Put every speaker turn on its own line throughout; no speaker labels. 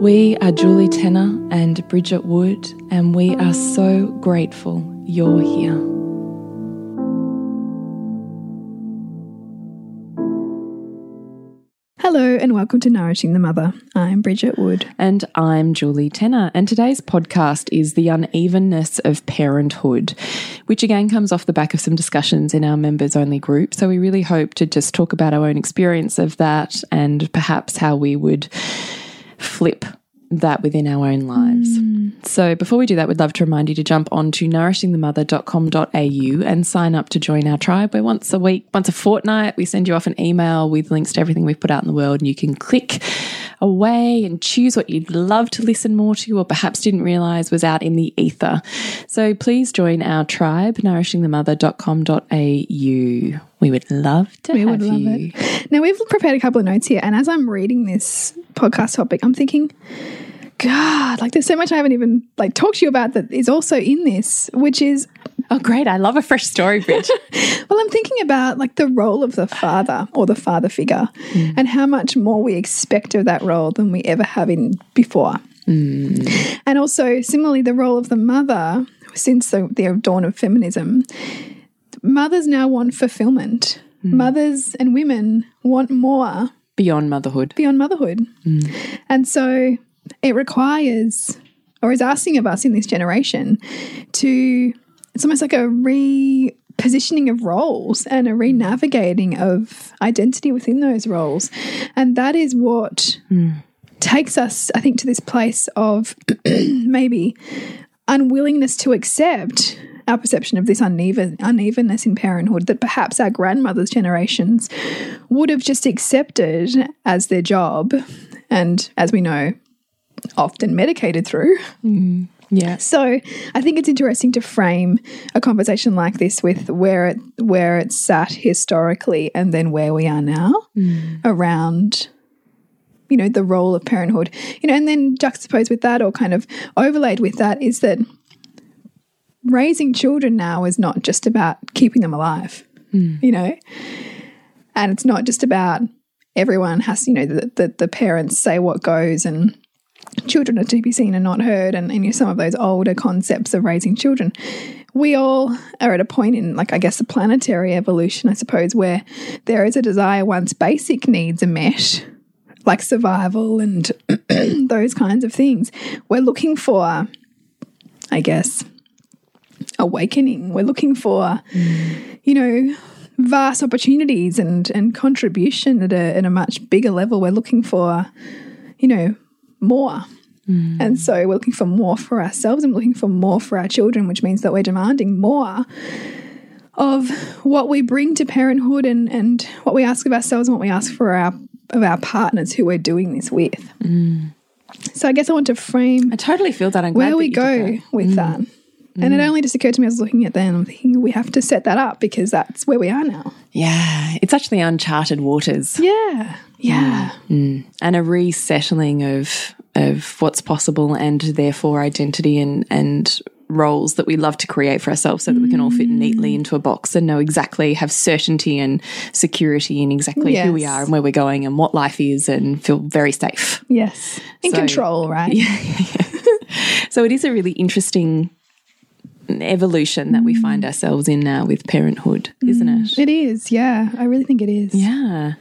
We are Julie Tenner and Bridget Wood, and we are so grateful you're here.
Hello, and welcome to Nourishing the Mother. I'm Bridget Wood.
And I'm Julie Tenner. And today's podcast is The Unevenness of Parenthood, which again comes off the back of some discussions in our members only group. So we really hope to just talk about our own experience of that and perhaps how we would flip that within our own lives. Mm. So before we do that, we'd love to remind you to jump on to nourishingthemother.com.au and sign up to join our tribe where once a week, once a fortnight, we send you off an email with links to everything we've put out in the world and you can click away and choose what you'd love to listen more to or perhaps didn't realize was out in the ether. So please join our tribe, nourishingthemother.com.au. We would love to
we
have
would love
you.
It. Now we've prepared a couple of notes here, and as I'm reading this podcast topic, I'm thinking, God, like there's so much I haven't even like talked to you about that is also in this, which is
Oh, great. I love a fresh story, Bridge.
well, I'm thinking about like the role of the father or the father figure mm. and how much more we expect of that role than we ever have in before. Mm. And also, similarly, the role of the mother since the, the dawn of feminism, mothers now want fulfillment. Mm. Mothers and women want more
beyond motherhood.
Beyond motherhood. And so it requires, or is asking of us in this generation, to it's almost like a repositioning of roles and a re-navigating of identity within those roles. And that is what mm. takes us, I think, to this place of maybe unwillingness to accept our perception of this uneven unevenness in parenthood that perhaps our grandmothers' generations would have just accepted as their job, and as we know, often medicated through.
Mm. Yeah.
So I think it's interesting to frame a conversation like this with where it where it's sat historically and then where we are now mm. around you know the role of parenthood. You know, and then juxtaposed with that or kind of overlaid with that is that raising children now is not just about keeping them alive. Mm. You know? And it's not just about everyone has, you know, the, the, the parents say what goes and children are to be seen and not heard, and, and you know, some of those older concepts of raising children. We all are at a point in, like, I guess, the planetary evolution, I suppose, where there is a desire once basic needs are met, like survival and those kinds of things. We're looking for, I guess, awakening. We're looking for, mm. you know, vast opportunities and and contribution at a at a much bigger level. We're looking for, you know, more. Mm. And so we're looking for more for ourselves and looking for more for our children, which means that we're demanding more of what we bring to parenthood and, and what we ask of ourselves and what we ask for our of our partners who we're doing this with. Mm. So I guess I want to frame
I totally feel that I'm
where we
that
go with mm. that. And it mm. only just occurred to me, I was looking at that and I'm thinking, we have to set that up because that's where we are now.
Yeah. It's actually uncharted waters.
Yeah. Yeah.
Mm. And a resettling of of what's possible and therefore identity and and roles that we love to create for ourselves so that we can all fit neatly into a box and know exactly, have certainty and security in exactly who we are and where we're going and what life is and feel very safe.
Yes. In
So-
control, right? Yeah.
So it is a really interesting evolution that we find
Mm.
ourselves in now with parenthood, isn't it?
It is. Yeah. I really think it is.
Yeah.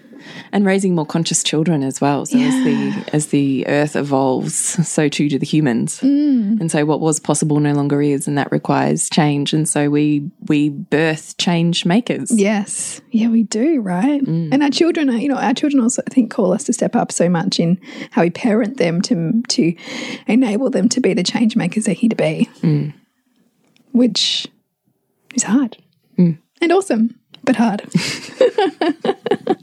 And raising more conscious children as well. So as the as the earth evolves, so too do the humans.
Mm.
And so what was possible no longer is, and that requires change. And so we we birth change makers.
Yes. Yeah, we do, right?
Mm.
And our children are, you know, our children also I think call us to step up so much in how we parent them to to enable them to be the change makers they're here to be.
Mm.
Which is hard.
Mm.
And awesome, but hard.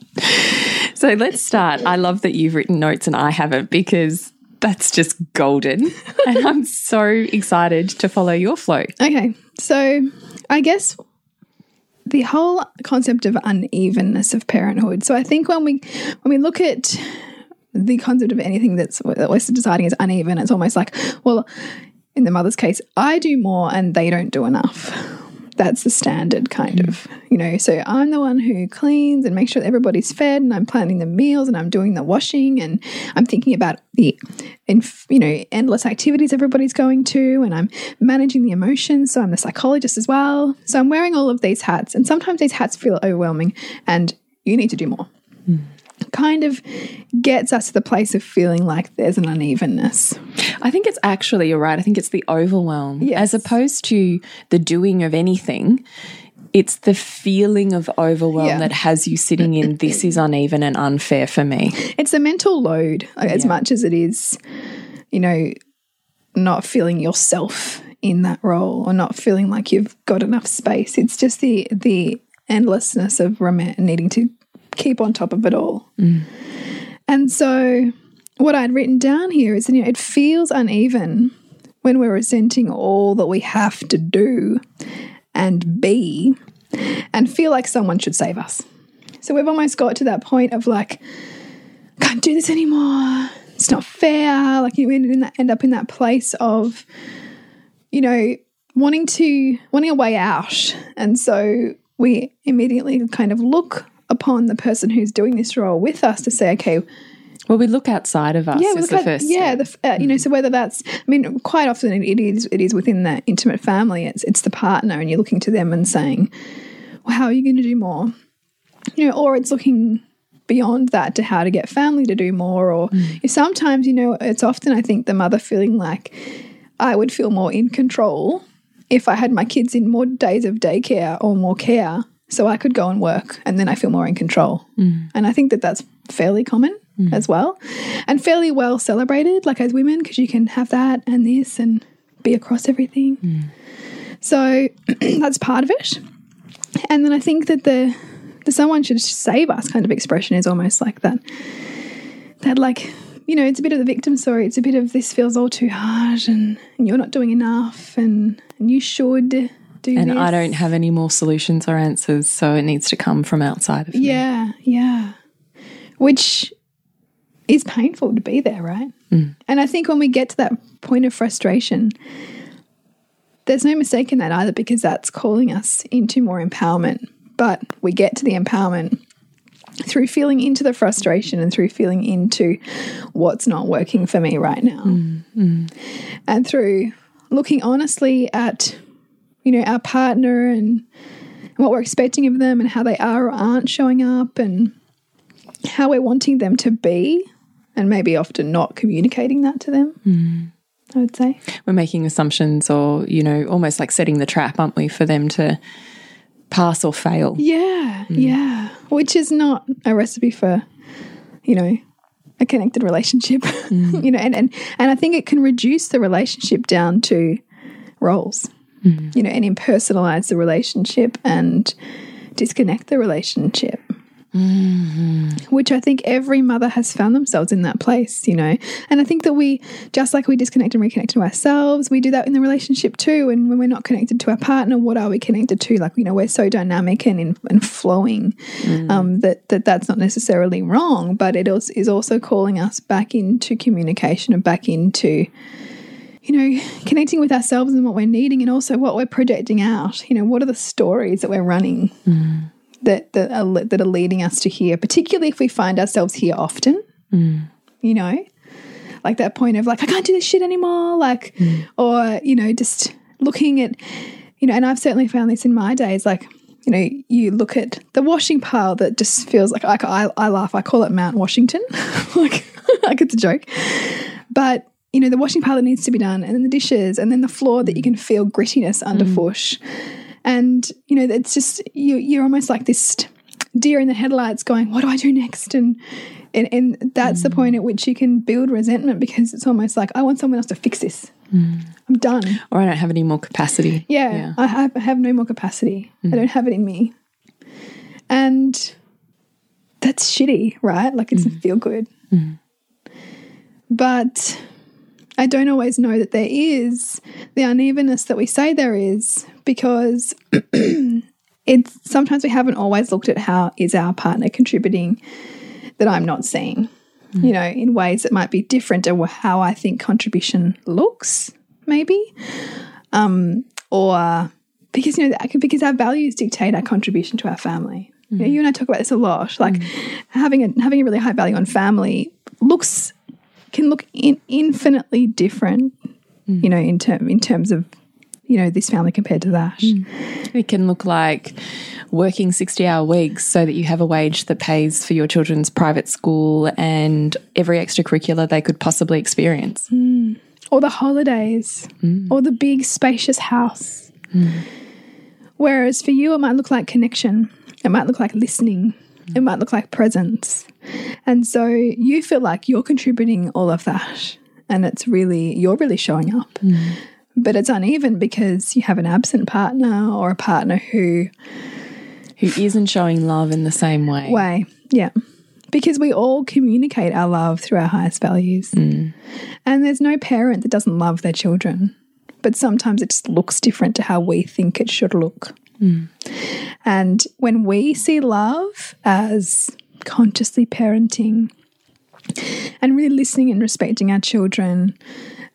So let's start. I love that you've written notes and I haven't because that's just golden. and I'm so excited to follow your flow.
Okay, so I guess the whole concept of unevenness of parenthood. So I think when we when we look at the concept of anything that's that we're deciding is uneven, it's almost like, well, in the mother's case, I do more and they don't do enough. That's the standard kind of, you know. So I'm the one who cleans and makes sure everybody's fed, and I'm planning the meals, and I'm doing the washing, and I'm thinking about the, you know, endless activities everybody's going to, and I'm managing the emotions. So I'm the psychologist as well. So I'm wearing all of these hats, and sometimes these hats feel overwhelming, and you need to do more. Hmm. Kind of gets us to the place of feeling like there's an unevenness.
I think it's actually, you're right. I think it's the overwhelm.
Yes.
As opposed to the doing of anything, it's the feeling of overwhelm
Yeah.
that has you sitting in this is uneven and unfair for me.
it's a mental load as much as it is, you know, not feeling yourself in that role or not feeling like you've got enough space. It's just the the endlessness of needing to keep on top of it all. Mm. And so, what I'd written down here is, you know, it feels uneven when we're resenting all that we have to do and be, and feel like someone should save us. So we've almost got to that point of like, can't do this anymore. It's not fair. Like you end, in that, end up in that place of, you know, wanting to wanting a way out, and so we immediately kind of look upon the person who's doing this role with us to say, okay,
Well, we look outside of us
yeah, we
is
look
the
at-
first
yeah, the, uh, you know, so whether that's, I mean, quite often it, it is it is within that intimate family. It's it's the partner, and you're looking to them and saying, well, how are you going to do more? You know, or it's looking beyond that to how to get family to do more, or
Mm.
sometimes you know, it's often I think the mother feeling like I would feel more in control if I had my kids in more days of daycare or more care, so I could go and work, and then I feel more in control. Mm. And I think that that's fairly common mm. as well, and fairly well celebrated, like as women, because you can have that and this and be across everything. Mm. So that's part of it. And then I think that the the someone should save us kind of expression is almost like that. That like you know, it's a bit of the victim story. It's a bit of this feels all too hard, and, and you're not doing enough, and and you should do.
and
this.
I don't have any more solutions or answers, so it needs to come from outside of me.
Yeah, yeah. Which is painful to be there, right? Mm. And I think when we get to that point of frustration, there's no mistake in that either because that's calling us into more empowerment. But we get to the empowerment through feeling into the frustration and through feeling into what's not working for me right now. Mm, mm. And through looking honestly at, you know, our partner and what we're expecting of them and how they are or aren't showing up and how we're wanting them to be and maybe often not communicating that to them. Hmm. I would say.
We're making assumptions or, you know, almost like setting the trap, aren't we, for them to pass or fail.
Yeah, hmm. yeah. Which is not a recipe for, you know, a connected relationship. Hmm. you know, and, and and I think it can reduce the relationship down to roles. Mm. You know, and impersonalize the relationship and disconnect the relationship. Mm-hmm. Which I think every mother has found themselves in that place, you know. And I think that we, just like we disconnect and reconnect to ourselves, we do that in the relationship too. And when we're not connected to our partner, what are we connected to? Like, you know, we're so dynamic and, in, and flowing mm. um, that, that that's not necessarily wrong, but it is, is also calling us back into communication and back into you know, connecting with ourselves and what we're needing, and also what we're projecting out. You know, what are the stories that we're running
Mm.
that that are, that are leading us to here, particularly if we find ourselves here often.
Mm.
You know, like that point of like I can't do this shit anymore, like,
Mm.
or you know, just looking at, you know, and I've certainly found this in my days, like. You know, you look at the washing pile that just feels like I, I, I laugh. I call it Mount Washington, like like it's a joke. But you know, the washing pile that needs to be done, and then the dishes, and then the floor that you can feel grittiness underfoot. Mm. And you know, it's just you. You're almost like this deer in the headlights, going, "What do I do next?" And and, and that's the mm. point at which you can build resentment because it's almost like I want someone else to fix this. Mm. I'm done.
Or I don't have any more capacity.
Yeah, I, have, I have no more capacity. I don't have it in me. And that's shitty, right? Like it doesn't feel good. But I don't always know that there is the unevenness that we say there is because it's sometimes we haven't always looked at how is our partner contributing that I'm not seeing, hmm. you know, in ways that might be different to how I think contribution looks, maybe. Um, or because you know because our values dictate our contribution to our family. Hmm. You, know, you and I talk about this a lot. Like hmm. having a having a really high value on family looks can look in, infinitely different. You know, in term in terms of you know this family compared to that. Mm.
It can look like working 60 hour weeks so that you have a wage that pays for your children's private school and every extracurricular they could possibly experience. Mm.
or the holidays, mm. or the big spacious house. Whereas for you, it might look like connection, it might look like listening, it might look like presence. And so you feel like you're contributing all of that, and it's really, you're really showing up. Mm. But it's uneven because you have an absent partner or a partner who,
Who isn't showing love in the same way.
way, yeah. Because we all communicate our love through our highest values. Mm. And there's no parent that doesn't love their children. But sometimes it just looks different to how we think it should look. Mm. And when we see love as consciously parenting and really listening and respecting our children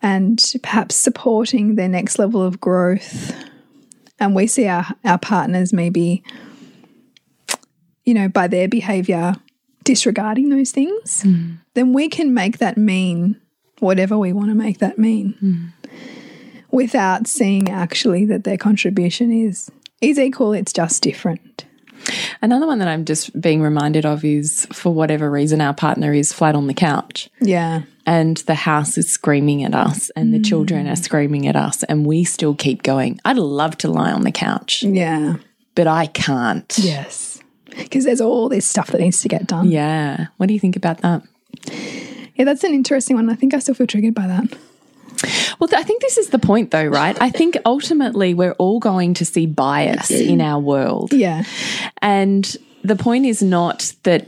and perhaps supporting their next level of growth, and we see our, our partners maybe you know, by their behavior disregarding those things, mm. then we can make that mean whatever we want to make that mean mm. without seeing actually that their contribution is is equal, it's just different.
Another one that I'm just being reminded of is for whatever reason, our partner is flat on the couch
Yeah.
and the house is screaming at us and the children are screaming at us, and we still keep going. I'd love to lie on the couch,
Yeah.
but I can't.
Yes. Because there's all this stuff that needs to get done.
Yeah. What do you think about that?
Yeah, that's an interesting one. I think I still feel triggered by that.
Well, I think this is the point, though, right? I think ultimately we're all going to see bias in our world.
Yeah.
And the point is not that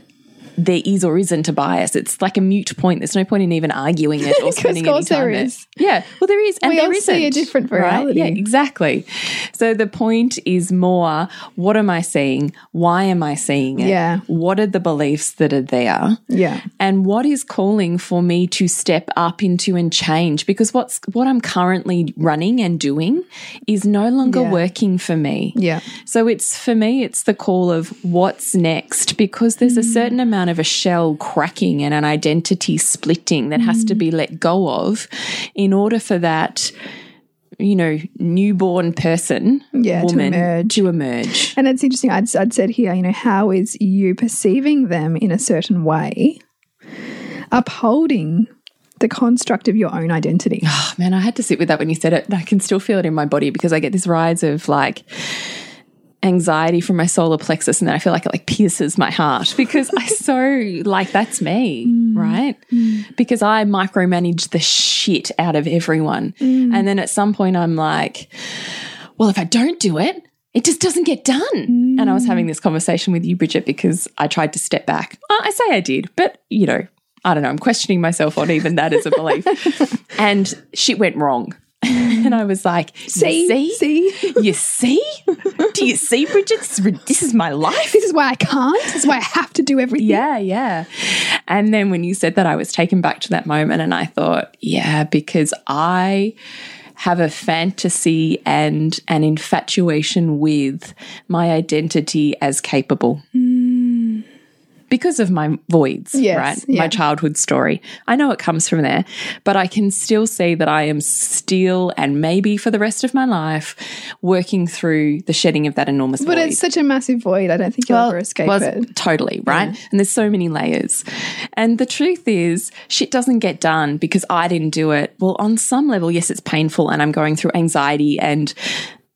there is or isn't a bias. It's like a mute point. There's no point in even arguing it or spending any time
there
there.
is.
Yeah, well, there is, and
We
there isn't.
a different
right? Yeah, exactly. So the point is more: what am I seeing? Why am I seeing it?
Yeah.
What are the beliefs that are there?
Yeah.
and what is calling for me to step up into and change because what's what I'm currently running and doing is no longer
Yeah.
working for me.
Yeah.
So it's for me it's the call of what's next because there's a mm. certain amount of a shell cracking and an identity splitting that has to be mm. let go of in order for that you know newborn person
Yeah, to emerge.
to emerge.
And it's interesting. I'd, I'd said here, you know, how is you perceiving them in a certain way upholding the construct of your own identity?
Oh, man, I had to sit with that when you said it. I can still feel it in my body because I get this rise of like anxiety from my solar plexus and then I feel like it like pierces my heart because I so like that's me, mm. right? Mm. Because I micromanage the shit out of everyone. Mm. And then at some point I'm like, well, if I don't do it, it just doesn't get done. And I was having this conversation with you, Bridget, because I tried to step back. I say I did, but you know, I don't know. I'm questioning myself on even that as a belief. and shit went wrong. Mm. and I was like,
See?
see,
See?
you see, do you see, Bridget? This is, this is my life.
This is why I can't. This is why I have to do everything.
Yeah, yeah. And then when you said that, I was taken back to that moment and I thought, yeah, because I have a fantasy and an infatuation with my identity as capable. Because of my voids,
Yes,
right?
yeah.
My childhood story. I know it comes from there, but I can still see that I am still, and maybe for the rest of my life, working through the shedding of that enormous
But
void.
it's such a massive void. I don't think you'll ever escape
was-
it.
Totally, right? And there's so many layers. And the truth is, shit doesn't get done because I didn't do it. Well, on some level, yes, it's painful and I'm going through anxiety and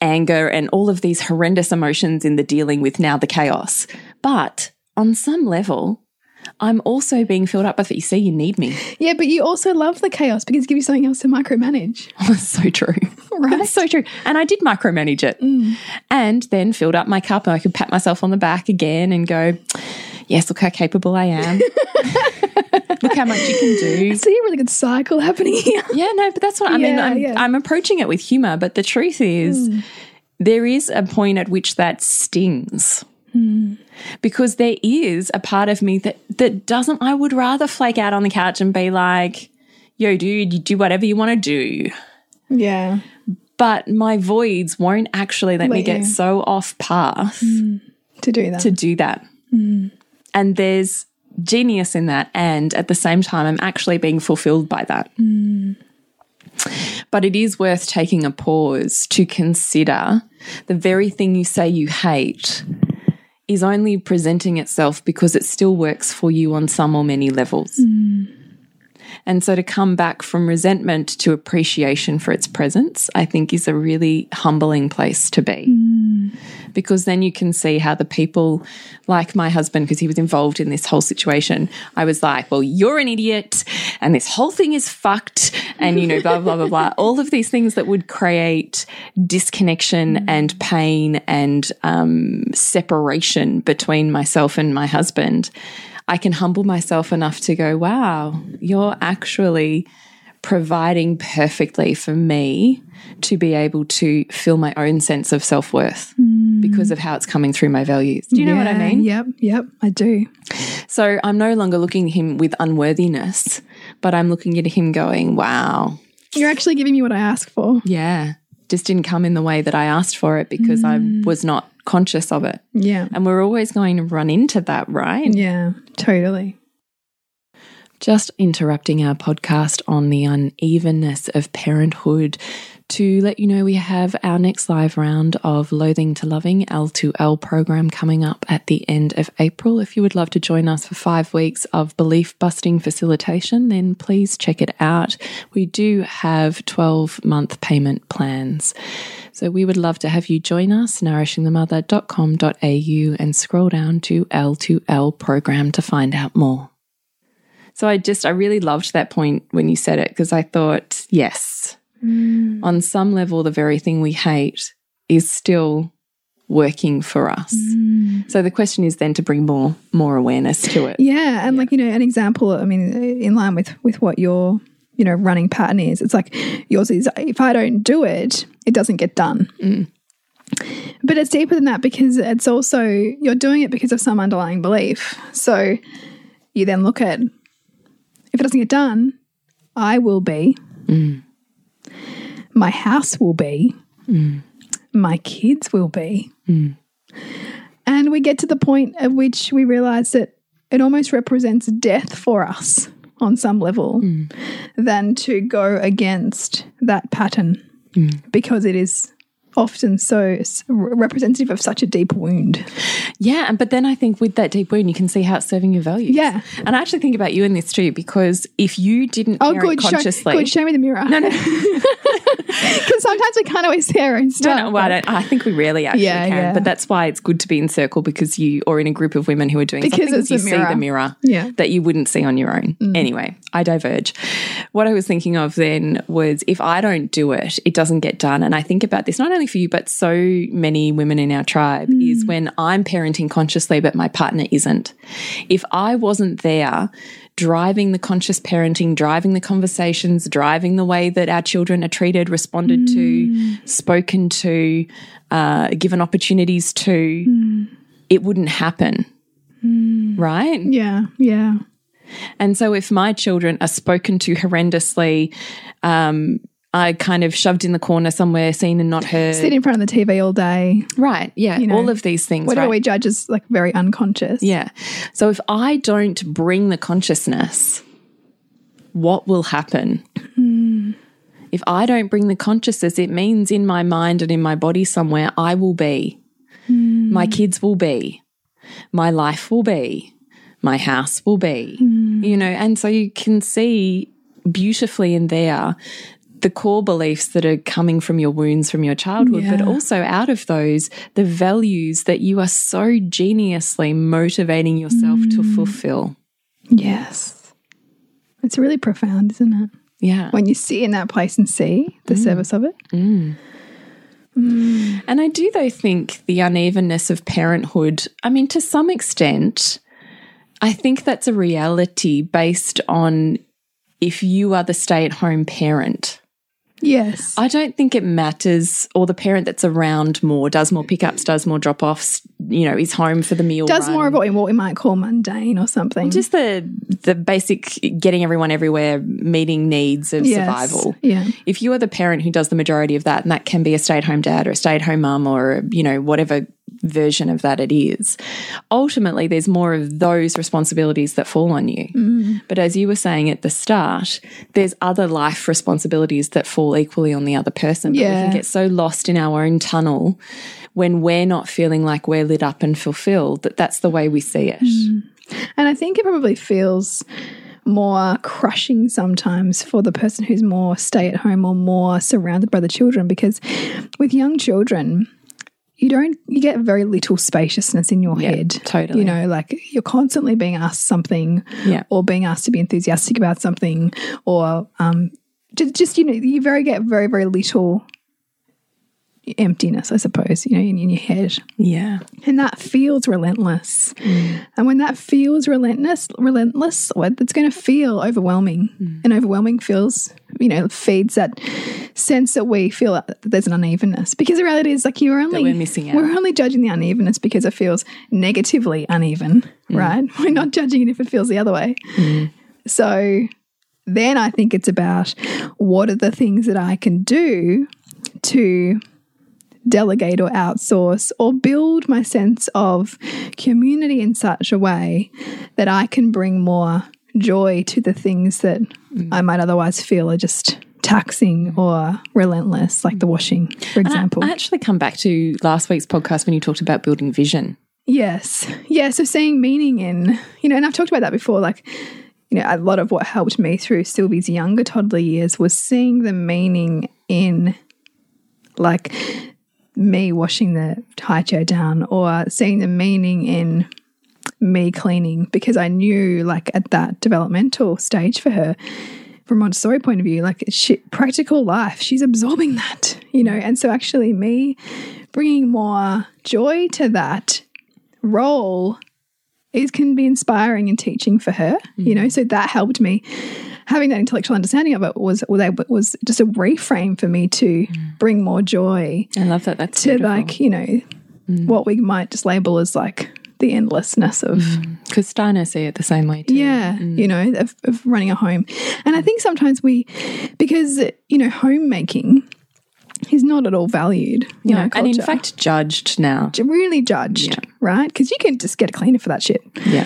anger and all of these horrendous emotions in the dealing with now the chaos. But on some level, I'm also being filled up with it. You see, you need me.
Yeah, but you also love the chaos because it gives you something else to micromanage.
That's so true.
Right.
That's so true. And I did micromanage it. Mm. And then filled up my cup and I could pat myself on the back again and go, yes, look how capable I am. look how much you can do.
See a really good cycle happening here.
Yeah, no, but that's what I mean. I'm,
yeah.
I'm approaching it with humor, but the truth is, mm. there is a point at which that stings. Mm. Because there is a part of me that that doesn't. I would rather flake out on the couch and be like, "Yo, dude, you do whatever you want to do."
Yeah.
But my voids won't actually let, me
Let
get
you.
so off path mm.
To do that.
to do that. Mm. And there's genius in that. And at the same time, I'm actually being fulfilled by that. Mm. But it is worth taking a pause to consider the very thing you say you hate is only presenting itself because it still works for you on some or many levels. Mm. And so to come back from resentment to appreciation for its presence, I think is a really humbling place to be. Because then you can see how the people, like my husband, because he was involved in this whole situation, I was like, well, you're an idiot and this whole thing is fucked. And, you know, blah, blah, blah, blah. All of these things that would create disconnection and pain and um, separation between myself and my husband. I can humble myself enough to go, wow, you're actually providing perfectly for me to be able to feel my own sense of self worth mm. because of how it's coming through my values. Do you know what I mean?
Yep, yep, I do.
So I'm no longer looking at him with unworthiness, but I'm looking at him going, wow,
You're actually giving me what I ask for.
yeah, just didn't come in the way that I asked for it because I mm. was not conscious of it.
Yeah.
And we're always going to run into that, right?
Yeah, totally.
Just interrupting our podcast on the unevenness of parenthood to let you know we have our next live round of Loathing to Loving L2L program coming up at the end of April. If you would love to join us for five weeks of belief busting facilitation, then please check it out. We do have 12 month payment plans. So we would love to have you join us, nourishingthemother.com.au, and scroll down to L2L program to find out more. So I just, I really loved that point when you said it because I thought, yes, mm. on some level, the very thing we hate is still working for us. Mm. So the question is then to bring more more awareness to it.
Yeah, and like you know, an example. I mean, in line with with what your you know running pattern is, it's like yours is if I don't do it, it doesn't get done. Mm. But it's deeper than that because it's also you're doing it because of some underlying belief. So you then look at if it doesn't get done, I will be, mm. my house will be, mm. my kids will be. Mm. And we get to the point at which we realize that it almost represents death for us on some level than to go against that pattern because it is often so representative of such a deep wound.
Yeah, and but then I think with that deep wound, you can see how it's serving your values.
Yeah.
and I actually think about you in this too because if you didn't
Oh, good. Show,
consciously,
good. Show me the mirror.
no, no,
Because sometimes we can't always see our own stuff.
no, no, well, I, don't, I think we rarely actually
Yeah,
can.
yeah.
But that's why it's good to be in circle because you or in a group of women who are doing
Because
something
it's
you see the mirror
Yeah. Mm.
that you wouldn't see on your own. Anyway, I diverge. What I was thinking of then was if I don't do it, it doesn't get done. And I think about this not only only for you, but so many women in our tribe is when I'm parenting consciously, but my partner isn't. If I wasn't there driving the conscious parenting, driving the conversations, driving the way that our children are treated, responded to, spoken to, uh, given opportunities to, it wouldn't happen. Right?
Yeah. Yeah.
And so if my children are spoken to horrendously, um, I kind of shoved in the corner somewhere, seen and not heard.
Sit in front of the TV all day.
Right. Yeah.
know,
all of these things.
What
right?
we judge as like very unconscious.
Yeah. So if I don't bring the consciousness, what will happen? If I don't bring the consciousness, it means in my mind and in my body somewhere, I will be. My kids will be. My life will be. My house will be. You know, and so you can see beautifully in there the core beliefs that are coming from your wounds from your childhood, but also out of those, the values that you are so geniusly motivating yourself to mm. fulfill.
Yes. It's really profound, isn't it?
Yeah.
When you sit in that place and see the mm. service of it. Mm.
And I do, though, think the unevenness of parenthood, I mean, to some extent, I think that's a reality based on if you are the stay at home parent.
Yes.
I don't think it matters, or the parent that's around more, does more pickups, does more drop offs, you know, is home for the meal.
Does
run.
more of what we, what we might call mundane or something.
just the the basic getting everyone everywhere meeting needs of
Yes.
survival.
Yeah.
If you are the parent who does the majority of that, and that can be a stay at home dad or a stay at home mum or you know whatever version of that it is, ultimately there's more of those responsibilities that fall on you.
Mm.
But as you were saying at the start, there's other life responsibilities that fall equally on the other person. But we
Yeah.
can get so lost in our own tunnel when we're not feeling like we're lit up and fulfilled that that's the way we see it.
And I think it probably feels more crushing sometimes for the person who's more stay at home or more surrounded by the children because with young children, you don't you get very little spaciousness in your
Yeah,
head.
totally.
You know, like you're constantly being asked something
Yeah.
or being asked to be enthusiastic about something or um just, just you know, you very get very, very little emptiness, I suppose, you know, in, in your head.
Yeah.
And that feels relentless. Mm. And when that feels relentless, relentless, it's going to feel overwhelming. Mm. And overwhelming feels, you know, feeds that sense that we feel that there's an unevenness. Because the reality is like you're only
we're missing out.
We're only judging the unevenness because it feels negatively uneven, mm. right? We're not judging it if it feels the other way. So then I think it's about what are the things that I can do to delegate or outsource or build my sense of community in such a way that I can bring more joy to the things that mm. I might otherwise feel are just taxing mm. or relentless, like the washing, for example.
I actually come back to last week's podcast when you talked about building vision.
Yes. Yeah. So seeing meaning in, you know, and I've talked about that before, like, you know, a lot of what helped me through Sylvie's younger toddler years was seeing the meaning in, like, me washing the high chair down or seeing the meaning in me cleaning because I knew, like, at that developmental stage for her, from Montessori point of view, like she, practical life, she's absorbing that, you know. And so, actually, me bringing more joy to that role is can be inspiring and teaching for her, you mm-hmm. know. So that helped me. Having that intellectual understanding of it was was, just a reframe for me to mm. bring more joy
I love that. That's
to
beautiful.
like you know mm. what we might just label as like the endlessness of mm.
because Steiner see it the same way too.
yeah, you know, of, of running a home. And I think sometimes we, because, you know, homemaking is not at all valued You
No,
our
and in fact judged now.
really judged,
Yeah.
right? Because you can just get a cleaner for that shit.
Yeah,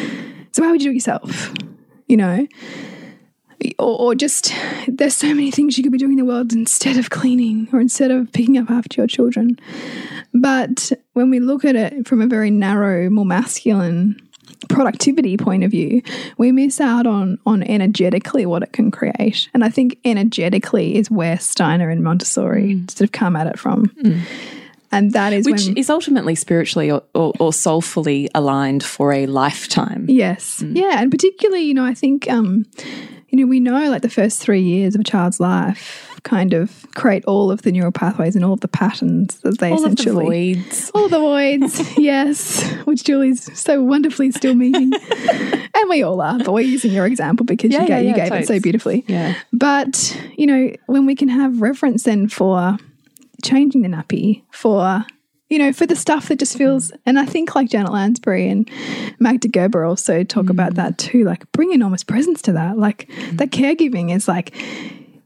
So why would you do it yourself? You know? Or, or just, there's so many things you could be doing in the world instead of cleaning or instead of picking up after your children. But when we look at it from a very narrow, more masculine productivity point of view, we miss out on on energetically what it can create. And I think energetically is where Steiner and Montessori mm. sort of come at it from. Mm. And that is
which
when
is ultimately spiritually or, or, or soulfully aligned for a lifetime.
Yes. Yeah. And particularly, you know, I think, um, you know, we know like the first three years of a child's life kind of create all of the neural pathways and all of the patterns that they essentially
All of the voids.
all the voids, yes, which Julie's so wonderfully still meeting, and we all are. But we're using your example because
Yeah,
you,
yeah,
gave, you
yeah,
gave it so beautifully.
Yeah.
But you know, when we can have reverence then for changing the nappy for you know for the stuff that just feels and i think like janet lansbury and magda gerber also talk mm. about that too like bring enormous presence to that. Like mm. that caregiving is like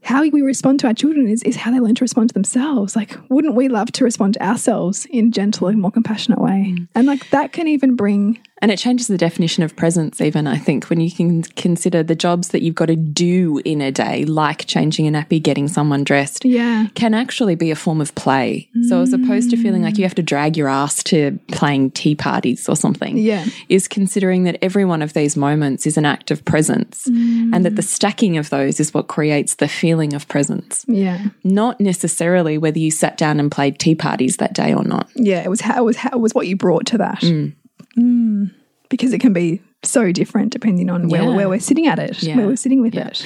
how we respond to our children is, is how they learn to respond to themselves. Like wouldn't we love to respond to ourselves in gentle and more compassionate way? Mm. And like that can even bring
And it changes the definition of presence, even, I think, when you can consider the jobs that you've got to do in a day, like changing a nappy, getting someone dressed,
yeah
can actually be a form of play. So, as opposed to feeling like you have to drag your ass to playing tea parties or something,
Yeah.
is considering that every one of these moments is an act of presence and that the stacking of those is what creates the feeling of presence.
yeah
Not necessarily whether you sat down and played tea parties that day or not.
yeah it was how it was how it was what you brought to that Mm. Mm, because it can be so different depending on where,
Yeah.
where we're sitting at it
Yeah.
where we're sitting with
Yeah.
it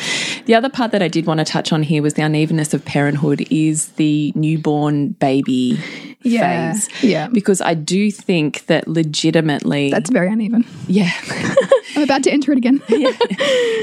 The other part that I did want to touch on here was the unevenness of parenthood is the newborn baby
Yeah.
phase.
Yeah.
Because I do think that legitimately
that's very uneven
yeah.
i'm about to enter it again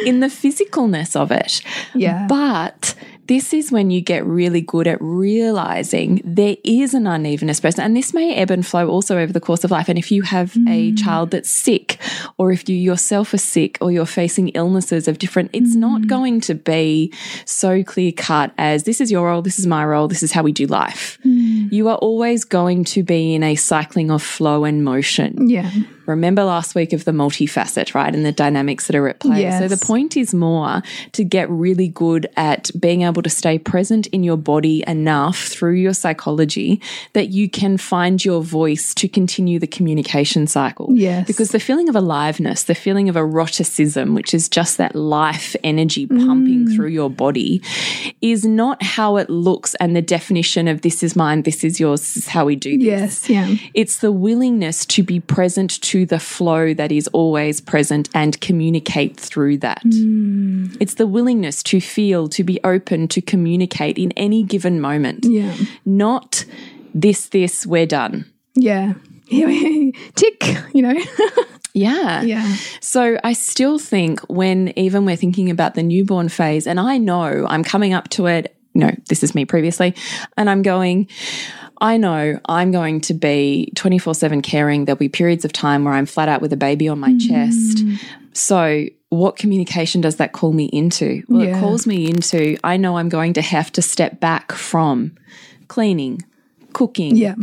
in the physicalness of it.
Yeah.
But this is when you get really good at realizing there is an unevenness present. And this may ebb and flow also over the course of life. And if you have a mm. child that's sick, or if you yourself are sick, or you're facing illnesses of different, it's mm. not going to be so clear cut as this is your role, this is my role, this is how we do life. Mm. You are always going to be in a cycling of flow and motion.
yeah
Remember last week of the multifacet, right? And the dynamics that are at play. So the point is more to get really good at being able to stay present in your body enough through your psychology that you can find your voice to continue the communication cycle.
Yes.
Because the feeling of aliveness, the feeling of eroticism, which is just that life energy pumping
Mm.
through your body, is not how it looks and the definition of this is mine, this is yours, this is how we do this.
yes yeah
It's the willingness to be present to the flow that is always present and communicate through that. Hmm. It's the willingness to feel, to be open, to communicate in any given moment,
yeah
not this, this, we're done.
yeah tick you know
Yeah.
yeah
So I still think when even we're thinking about the newborn phase, and I know I'm coming up to it, no, this is me previously, and I'm going, I know I'm going to be 24 7 caring. There'll be periods of time where I'm flat out with a baby on my mm. chest. So, what communication does that call me into? Well,
Yeah.
it calls me into I know I'm going to have to step back from cleaning, cooking,
yeah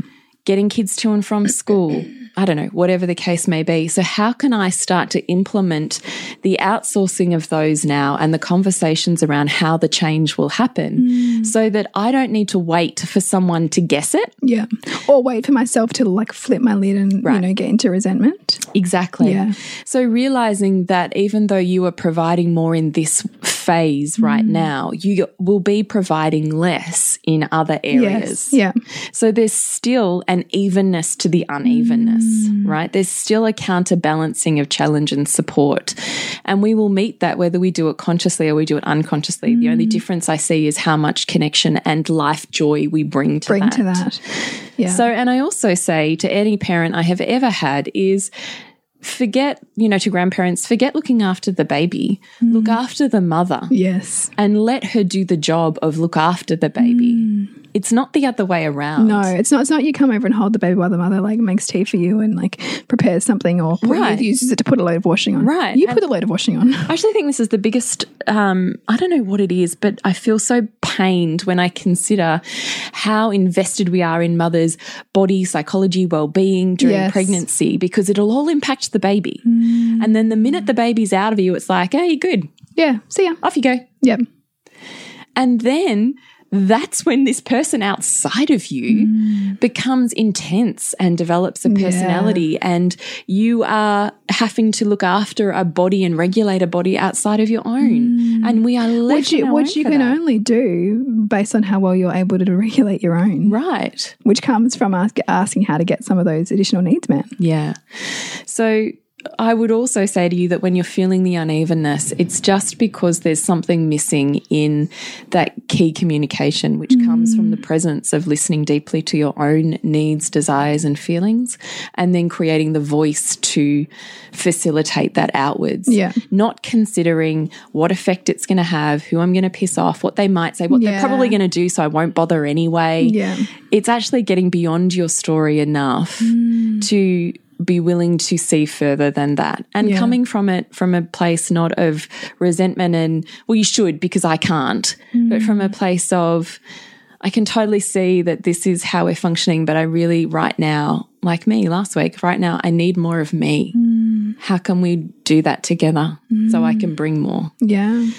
getting kids to and from school. I don't know, whatever the case may be. So, how can I start to implement the outsourcing of those now and the conversations around how the change will happen mm. so that I don't need to wait for someone to guess it?
yeah or wait for myself to like flip my lid and you know get into resentment
Exactly.
Yeah.
So, realizing that even though you are providing more in this phase right mm. now, you will be providing less in other areas.
yes yeah
So there's still an evenness to the unevenness, mm. right? There's still a counterbalancing of challenge and support. And we will meet that whether we do it consciously or we do it unconsciously. The only mm. difference I see is how much connection and life joy we bring to
bring
that.
to that yeah
So, and I also say to any parent I have ever had is forget, you know, to grandparents, forget looking after the baby, look mm. after the mother.
Yes.
And let her do the job of look after the baby. Mm. It's not the other way around.
Mm. no, it's not. It's not. You come over and hold the baby while the mother like makes tea for you and like prepares something or
Right.
uses it to put a load of washing on.
Right.
You put a load of washing on.
I actually think this is the biggest, um, I don't know what it is, but I feel so pained when I consider how invested we are in mother's body, psychology, well being during
Yes.
pregnancy because it'll all impact the baby. And then the minute the baby's out of you, it's like, hey, you're good.
Yeah. See ya.
Off you go.
Yep.
And then that's when this person outside of you mm. becomes intense and develops a personality, and you are having to look after a body and regulate a body outside of your own. Mm. And we are left
Which you, which you can
that.
only do based on how well you're able to regulate your own,
right.
which comes from ask, asking how to get some of those additional needs met.
Yeah. So I would also say to you that when you're feeling the unevenness, it's just because there's something missing in that key communication, which mm. comes from the presence of listening deeply to your own needs, desires, and feelings, and then creating the voice to facilitate that outwards.
Yeah.
Not considering what effect it's going to have, who I'm going to piss off, what they might say, what yeah. they're probably going to do, so I won't bother anyway.
Yeah.
It's actually getting beyond your story enough mm. to be willing to see further than that and yeah. coming from it from a place not of resentment and well you should because I can't mm. but from a place of I can totally see that this is how we're functioning but I really right now like me last week right now I need more of me mm. how can we do that together mm. so I can bring more
yeah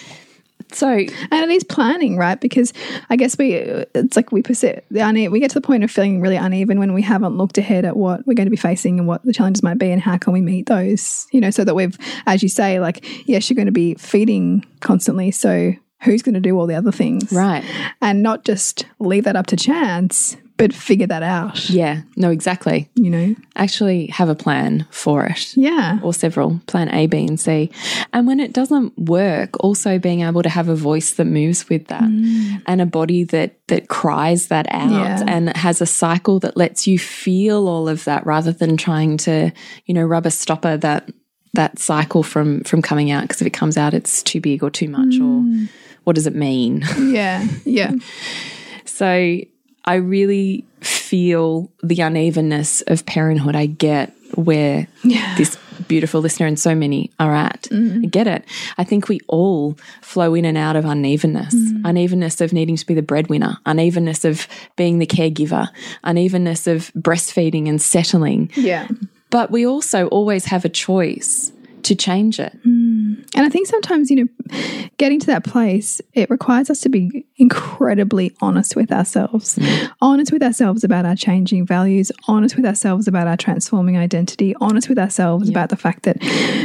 so, and
it is planning, right? Because I guess we, it's like we perceive the uneven, we get to the point of feeling really uneven when we haven't looked ahead at what we're going to be facing and what the challenges might be and how can we meet those, you know, so that we've, as you say, like, yes, you're going to be feeding constantly. So, who's going to do all the other things?
Right.
And not just leave that up to chance, but figure that out.
Yeah, no, exactly.
You know,
actually have a plan for it.
Yeah.
Or several plan A, B, and C. And when it doesn't work, also being able to have a voice that moves with that mm. and a body that that cries that out yeah. and has a cycle that lets you feel all of that rather than trying to, you know, rubber stopper that that cycle from from coming out because if it comes out it's too big or too much mm. or what does it mean?
Yeah. Yeah.
so I really feel the unevenness of parenthood. I get where yeah. this beautiful listener and so many are at. Mm. I get it. I think we all flow in and out of unevenness mm. unevenness of needing to be the breadwinner, unevenness of being the caregiver, unevenness of breastfeeding and settling.
Yeah.
But we also always have a choice to change it.
Mm. And I think sometimes, you know, getting to that place, it requires us to be incredibly honest with ourselves, mm. honest with ourselves about our changing values, honest with ourselves about our transforming identity, honest with ourselves yeah. about the fact that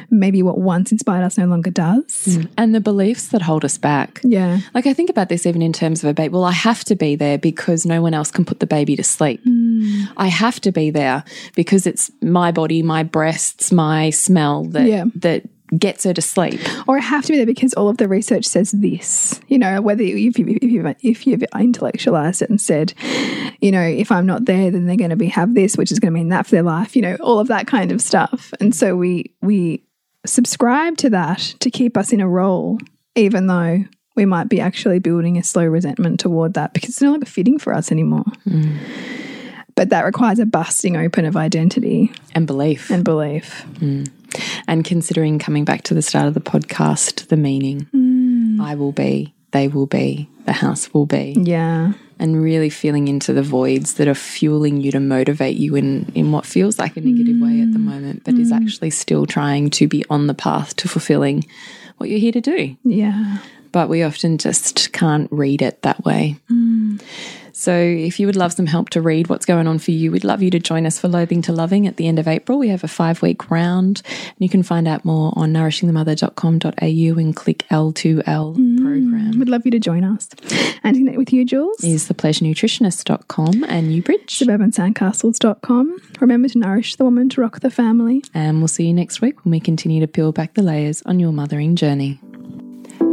maybe what once inspired us no longer does. Mm.
And the beliefs that hold us back.
Yeah.
Like I think about this even in terms of a baby. Well, I have to be there because no one else can put the baby to sleep.
Mm.
I have to be there because it's my body, my breasts, my smell that yeah. that gets her to sleep.
Or I have to be there because all of the research says this. You know, whether if, you, if, you've, if you've intellectualized it and said, you know, if I'm not there, then they're going to be have this, which is going to mean that for their life. You know, all of that kind of stuff. And so we we subscribe to that to keep us in a role, even though we might be actually building a slow resentment toward that because it's no longer fitting for us anymore.
Mm.
But that requires a busting open of identity
and belief.
And belief.
Mm. And considering coming back to the start of the podcast, the meaning
mm.
I will be, they will be, the house will be.
Yeah.
And really feeling into the voids that are fueling you to motivate you in, in what feels like a negative mm. way at the moment, but mm. is actually still trying to be on the path to fulfilling what you're here to do.
Yeah.
But we often just can't read it that way.
Mm.
So, if you would love some help to read what's going on for you, we'd love you to join us for Loathing to Loving at the end of April. We have a five week round, and you can find out more on nourishingthemother.com.au and click L2L mm, program.
We'd love you to join us. And to connect with you, Jules,
is thepleasurenutritionist.com and Newbridge,
suburbansandcastles.com. Remember to nourish the woman to rock the family.
And we'll see you next week when we continue to peel back the layers on your mothering journey.